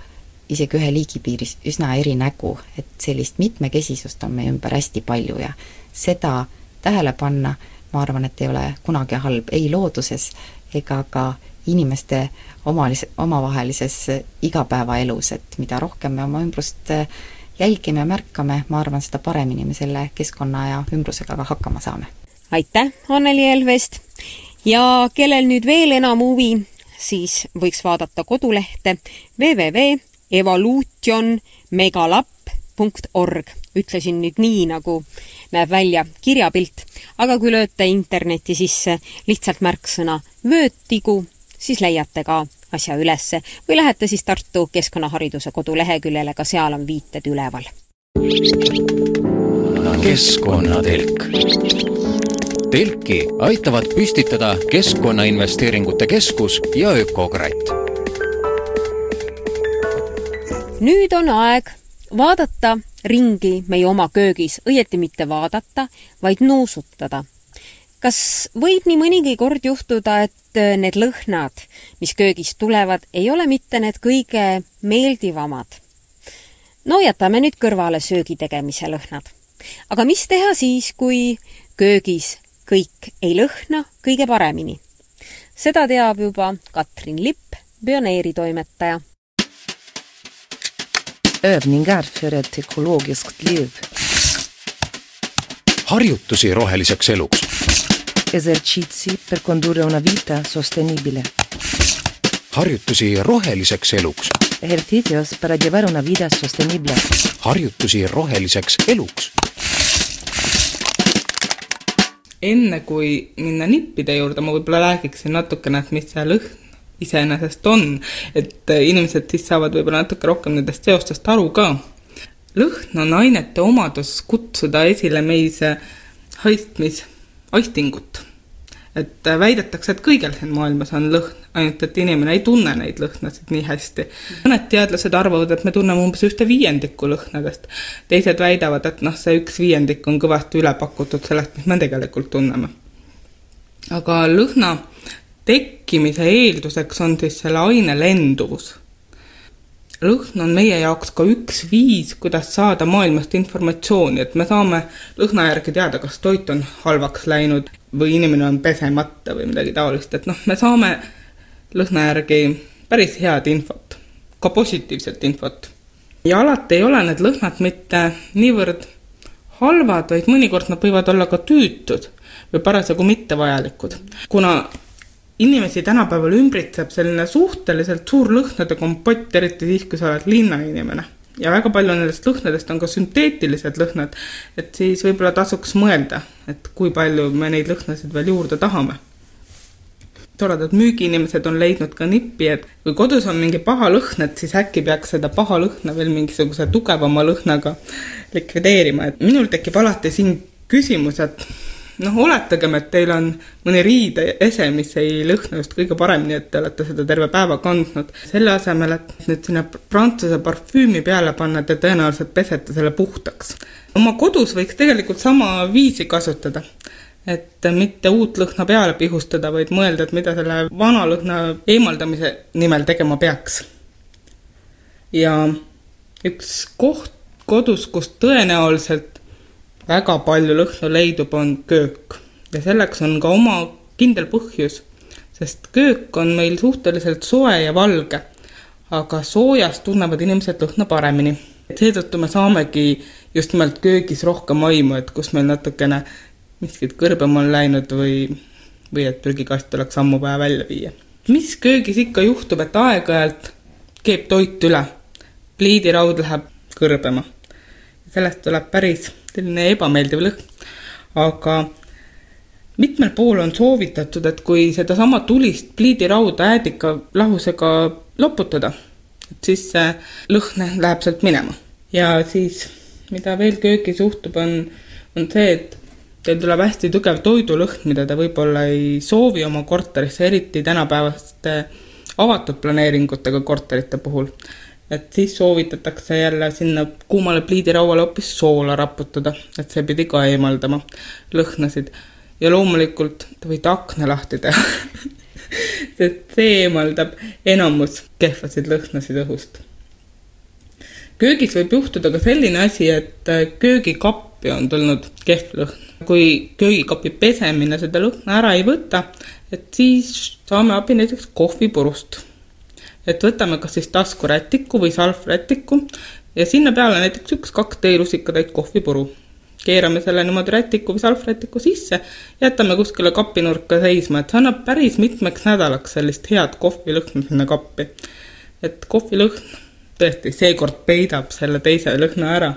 isegi ühe liigi piiris üsna eri nägu, et sellist mitmekesisust on meie ümber hästi palju ja seda tähele panna, ma arvan, et ei ole kunagi halb ei looduses ega ka inimeste omalis-, omavahelises igapäevaelus, et mida rohkem me oma ümbrust jälgime ja märkame, ma arvan, seda paremini me selle keskkonna ja ümbrusega ka hakkama saame aitäh, Anneli Elvest! ja kellel nüüd veel enam huvi, siis võiks vaadata kodulehte www.evolutionmegalapp.org. ütlesin nüüd nii, nagu näeb välja kirjapilt, aga kui lööte interneti sisse lihtsalt märksõna vööttigu, siis leiate ka asja ülesse või lähete siis Tartu Keskkonnahariduse koduleheküljele, ka seal on viited üleval. keskkonnatelk telki aitavad püstitada Keskkonnainvesteeringute Keskus ja Ökokratt. nüüd on aeg vaadata ringi meie oma köögis, õieti mitte vaadata, vaid nuusutada. kas võib nii mõnigi kord juhtuda, et need lõhnad, mis köögist tulevad, ei ole mitte need kõige meeldivamad? no jätame nüüd kõrvale söögi tegemise lõhnad. aga mis teha siis, kui köögis kõik ei lõhna kõige paremini. seda teab juba Katrin Lipp, pioneeritoimetaja. Övningar för ett ekologiskt liv. harjutusi roheliseks eluks. Esercizi per condurre una vita sostenibile. harjutusi roheliseks eluks. Ejercicios para llevar una vida sostenible. harjutusi roheliseks eluks enne kui minna nippide juurde, ma võib-olla räägiksin natukene, et mis see lõhn iseenesest on, et inimesed siis saavad võib-olla natuke rohkem nendest seostest aru ka. lõhn on ainete omadus kutsuda esile meis haistmisaistingut et äh, väidetakse, et kõigel siin maailmas on lõhn, ainult et inimene ei tunne neid lõhnasid nii hästi. mõned teadlased arvavad, et me tunneme umbes ühte viiendikku lõhnadest, teised väidavad, et noh, see üks viiendik on kõvasti üle pakutud sellest, mis me tegelikult tunneme. aga lõhna tekkimise eelduseks on siis selle aine lenduvus lõhn on meie jaoks ka üks viis, kuidas saada maailmast informatsiooni, et me saame lõhna järgi teada, kas toit on halvaks läinud või inimene on pesemata või midagi taolist, et noh, me saame lõhna järgi päris head infot, ka positiivset infot. ja alati ei ole need lõhnad mitte niivõrd halvad, vaid mõnikord nad võivad olla ka tüütud või parasjagu mittevajalikud. kuna inimesi tänapäeval ümbritseb selline suhteliselt suur lõhnade kompott, eriti siis, kui sa oled linnainimene. Ja väga palju nendest lõhnadest on ka sünteetilised lõhnad, et siis võib-olla tasuks mõelda, et kui palju me neid lõhnasid veel juurde tahame. toredad müügiinimesed on leidnud ka nippi, et kui kodus on mingi paha lõhn, et siis äkki peaks seda paha lõhna veel mingisuguse tugevama lõhnaga likvideerima, et minul tekib alati siin küsimus, et noh, oletagem, et teil on mõni riideese, mis ei lõhna just kõige paremini, et te olete seda terve päeva kandnud. selle asemel, et nüüd sinna prantsuse parfüümi peale panna, te tõenäoliselt pesete selle puhtaks. oma kodus võiks tegelikult sama viisi kasutada. et mitte uut lõhna peale pihustada, vaid mõelda, et mida selle vana lõhna eemaldamise nimel tegema peaks. ja üks koht kodus, kus tõenäoliselt väga palju lõhnu leidub, on köök. ja selleks on ka oma kindel põhjus, sest köök on meil suhteliselt soe ja valge, aga soojas tunnevad inimesed lõhna paremini. seetõttu me saamegi just nimelt köögis rohkem aimu, et kus meil natukene miskit kõrbem on läinud või, või et prügikast oleks ammu vaja välja viia. mis köögis ikka juhtub, et aeg-ajalt keeb toit üle, pliidiraud läheb kõrbema. sellest tuleb päris selline ebameeldiv lõhn. aga mitmel pool on soovitatud, et kui sedasama tulist pliidirauda äädika lahusega loputada, et siis see lõhn läheb sealt minema. ja siis, mida veel köögis juhtub, on, on see, et teil tuleb hästi tugev toidulõhn, mida te võib-olla ei soovi oma korterisse, eriti tänapäevaste avatud planeeringutega korterite puhul et siis soovitatakse jälle sinna kuumale pliidirauale hoopis soola raputada, et see pidi ka eemaldama lõhnasid. ja loomulikult te võite akna lahti teha (laughs) sest see eemaldab enamus kehvasid lõhnasid õhust. köögis võib juhtuda ka selline asi, et köögikappi on tulnud kehv lõhn. kui köögikapi pesemine seda lõhna ära ei võta, et siis saame abi näiteks kohvipurust et võtame kas siis taskurätiku või salvrätiku ja sinna peale näiteks üks-kaks teelusikatäit kohvipuru. keerame selle niimoodi rätiku või salvrätiku sisse, jätame kuskile kapinurka seisma, et see annab päris mitmeks nädalaks sellist head kohvilõhna sinna kappi. et kohvilõhn tõesti seekord peidab selle teise lõhna ära.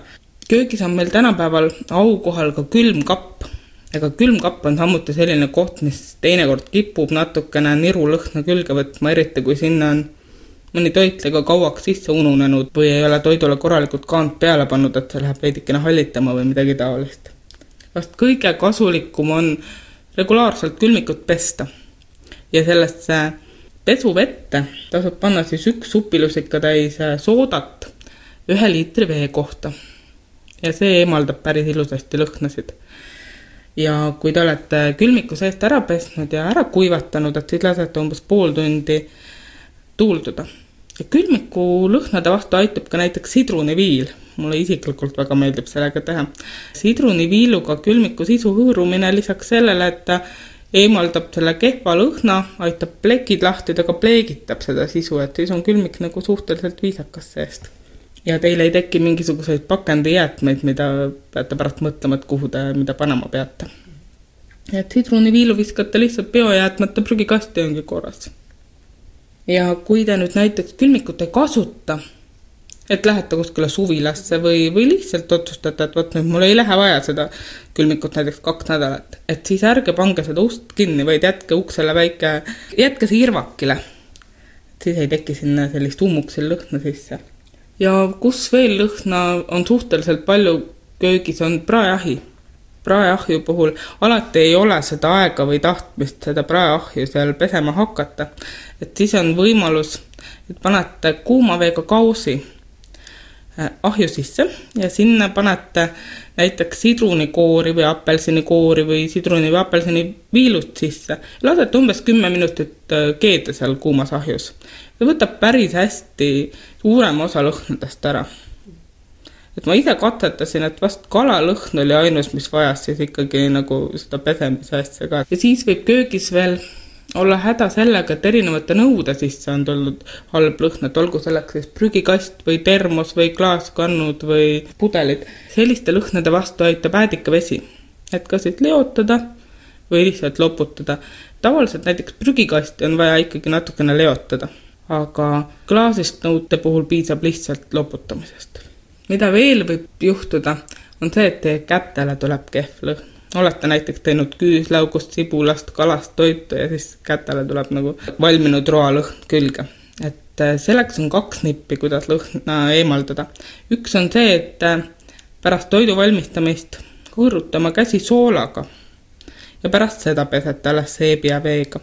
köögis on meil tänapäeval aukohal ka külmkapp ega külmkapp on samuti selline koht, mis teinekord kipub natukene nirulõhna külge võtma, eriti kui sinna on mõni toit liiga kauaks sisse ununenud või ei ole toidule korralikult kaant peale pannud, et see läheb veidikene hallitama või midagi taolist. vast kõige kasulikum on regulaarselt külmikut pesta ja sellesse pesuvette tasub panna siis üks supilusikatäis soodat ühe liitri vee kohta. ja see eemaldab päris ilusasti lõhnasid. ja kui te olete külmiku seest ära pesnud ja ära kuivatanud, et siis lasete umbes pool tundi tuulduda. ja külmiku lõhnade vastu aitab ka näiteks sidruniviil, mulle isiklikult väga meeldib sellega teha. sidruniviiluga külmiku sisu hõõrumine lisaks sellele, et ta eemaldab selle kehva lõhna, aitab plekid lahti, ta ka pleegitab seda sisu, et siis on külmik nagu suhteliselt viisakas seest. ja teil ei teki mingisuguseid pakendijäätmeid, mida peate pärast mõtlema, et kuhu te, mida panema peate. et sidruniviilu viskate lihtsalt biojäätmete prügikasti, ongi korras ja kui te nüüd näiteks külmikut ei kasuta, et lähete kuskile suvilasse või, või lihtsalt otsustate, et vot nüüd mul ei lähe vaja seda külmikut näiteks kaks nädalat, et siis ärge pange seda ust kinni, vaid jätke uksele väike, jätke see irvakile. siis ei teki sinna sellist ummuksil lõhna sisse. ja kus veel lõhna on suhteliselt palju köögis, on praeahi praeahju puhul alati ei ole seda aega või tahtmist seda praeahju seal pesema hakata. et siis on võimalus, et panete kuuma veega kausi äh, ahju sisse ja sinna panete näiteks sidrunikoori või apelsinikoori või sidruni või apelsini viilust sisse. lasete umbes kümme minutit äh, keeda seal kuumas ahjus. see võtab päris hästi suurema osa lõhnadest ära et ma ise katsetasin, et vast kalalõhn oli ainus, mis vajas siis ikkagi nagu seda pesemise asja ka. ja siis võib köögis veel olla häda sellega, et erinevate nõude sisse on tulnud halb lõhn, et olgu selleks siis prügikast või termos või klaaskannud või pudelid. selliste lõhnade vastu aitab äädikavesi, et kas siis leotada või lihtsalt loputada. tavaliselt näiteks prügikasti on vaja ikkagi natukene leotada aga klaasist nõude puhul piisab lihtsalt loputamisest. Mida veel võib juhtuda, on see, et teie kätele tuleb kehv lõhn. olete näiteks teinud küüslaugust, sibulast, kalast toitu ja siis kätele tuleb nagu valminud roalõhn külge. et äh, selleks on kaks nippi, kuidas lõhna eemaldada. üks on see, et äh, pärast toidu valmistamist kõõruta oma käsi soolaga ja pärast seda pesete alles seebi ja veega.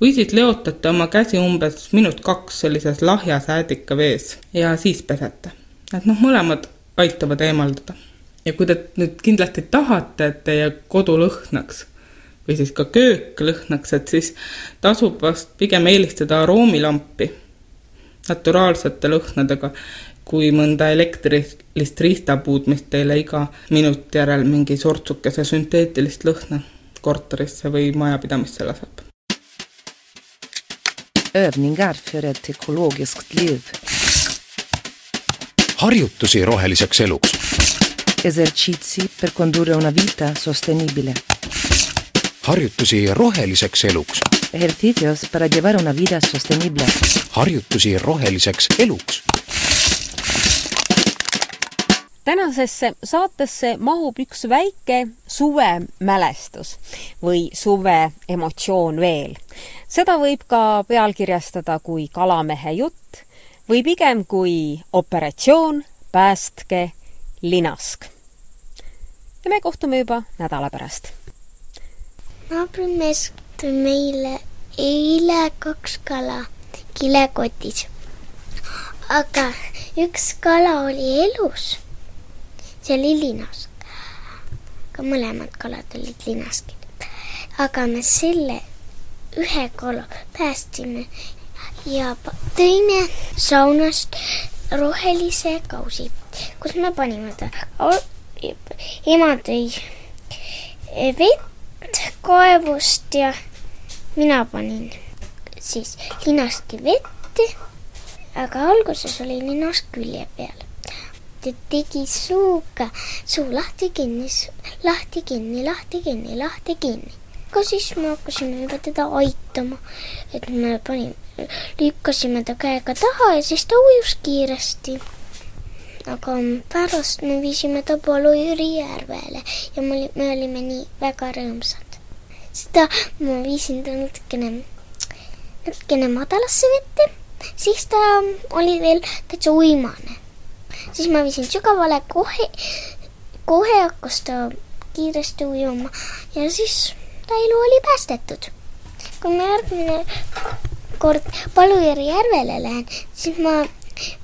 või siis leotate oma käsi umbes minut-kaks sellises lahja säädika vees ja siis pesete. Et noh, mõlemad aitavad eemaldada. ja kui te nüüd kindlasti tahate, et teie kodu lõhnaks või siis ka köök lõhnaks, et siis tasub vast pigem eelistada aroomilampi naturaalsete lõhnadega kui mõnda elektrilist riistapuud, mis teile iga minuti järel mingi sortsukese sünteetilist lõhna korterisse või majapidamisse laseb. Övningar för ett ekologiskt liv. Harjutusi roheliseks eluks. Esercizi per condurre una vita sostenibile. harjutusi roheliseks eluks. Ejercicios para llevar una vida sostenible. harjutusi roheliseks eluks tänasesse saatesse mahub üks väike suvemälestus või suve emotsioon veel. seda võib ka pealkirjastada kui kalamehe jutt või pigem kui operatsioon Päästke linask. ja me kohtume juba nädala pärast. naabrimees tõi meile eile kaks kala kilekotis. aga üks kala oli elus see oli linask. ka mõlemad kalad olid linaskid. aga me selle ühe kala päästsime ja tõime saunast rohelise kausi, kus me panime ta. ema tõi vett kaevust ja mina panin siis linaski vette, aga alguses oli linask külje peal ta tegi suuga suu lahti, kinni, lahti, kinni, aga siis me hakkasime juba teda aitama, et me panime, lükkasime ta käega taha ja siis ta ujus kiiresti. aga pärast me viisime ta Palu-Jüri järvele ja me, me olime nii väga rõõmsad. seda ma viisin ta natukene, natukene madalasse vette, siis ta oli veel täitsa uimane siis ma viisin sügavale, kohe, kohe hakkas ta kiiresti ujuma ja siis ta elu oli päästetud. kui ma järgmine kord Palujärve järvele lähen, siis ma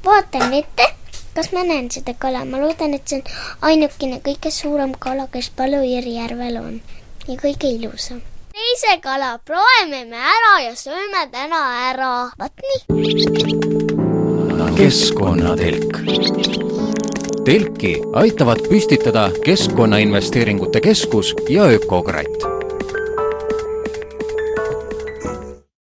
vaatan vette, kas ma näen seda kala, ma loodan, et see on ainukene kõige suurem kala, kes Palujärve järvel on ja kõige ilusam. teise kala proovime me ära ja sööme täna ära, vot nii. keskkonnatelk telki aitavad püstitada Keskkonnainvesteeringute Keskus ja Ökokratt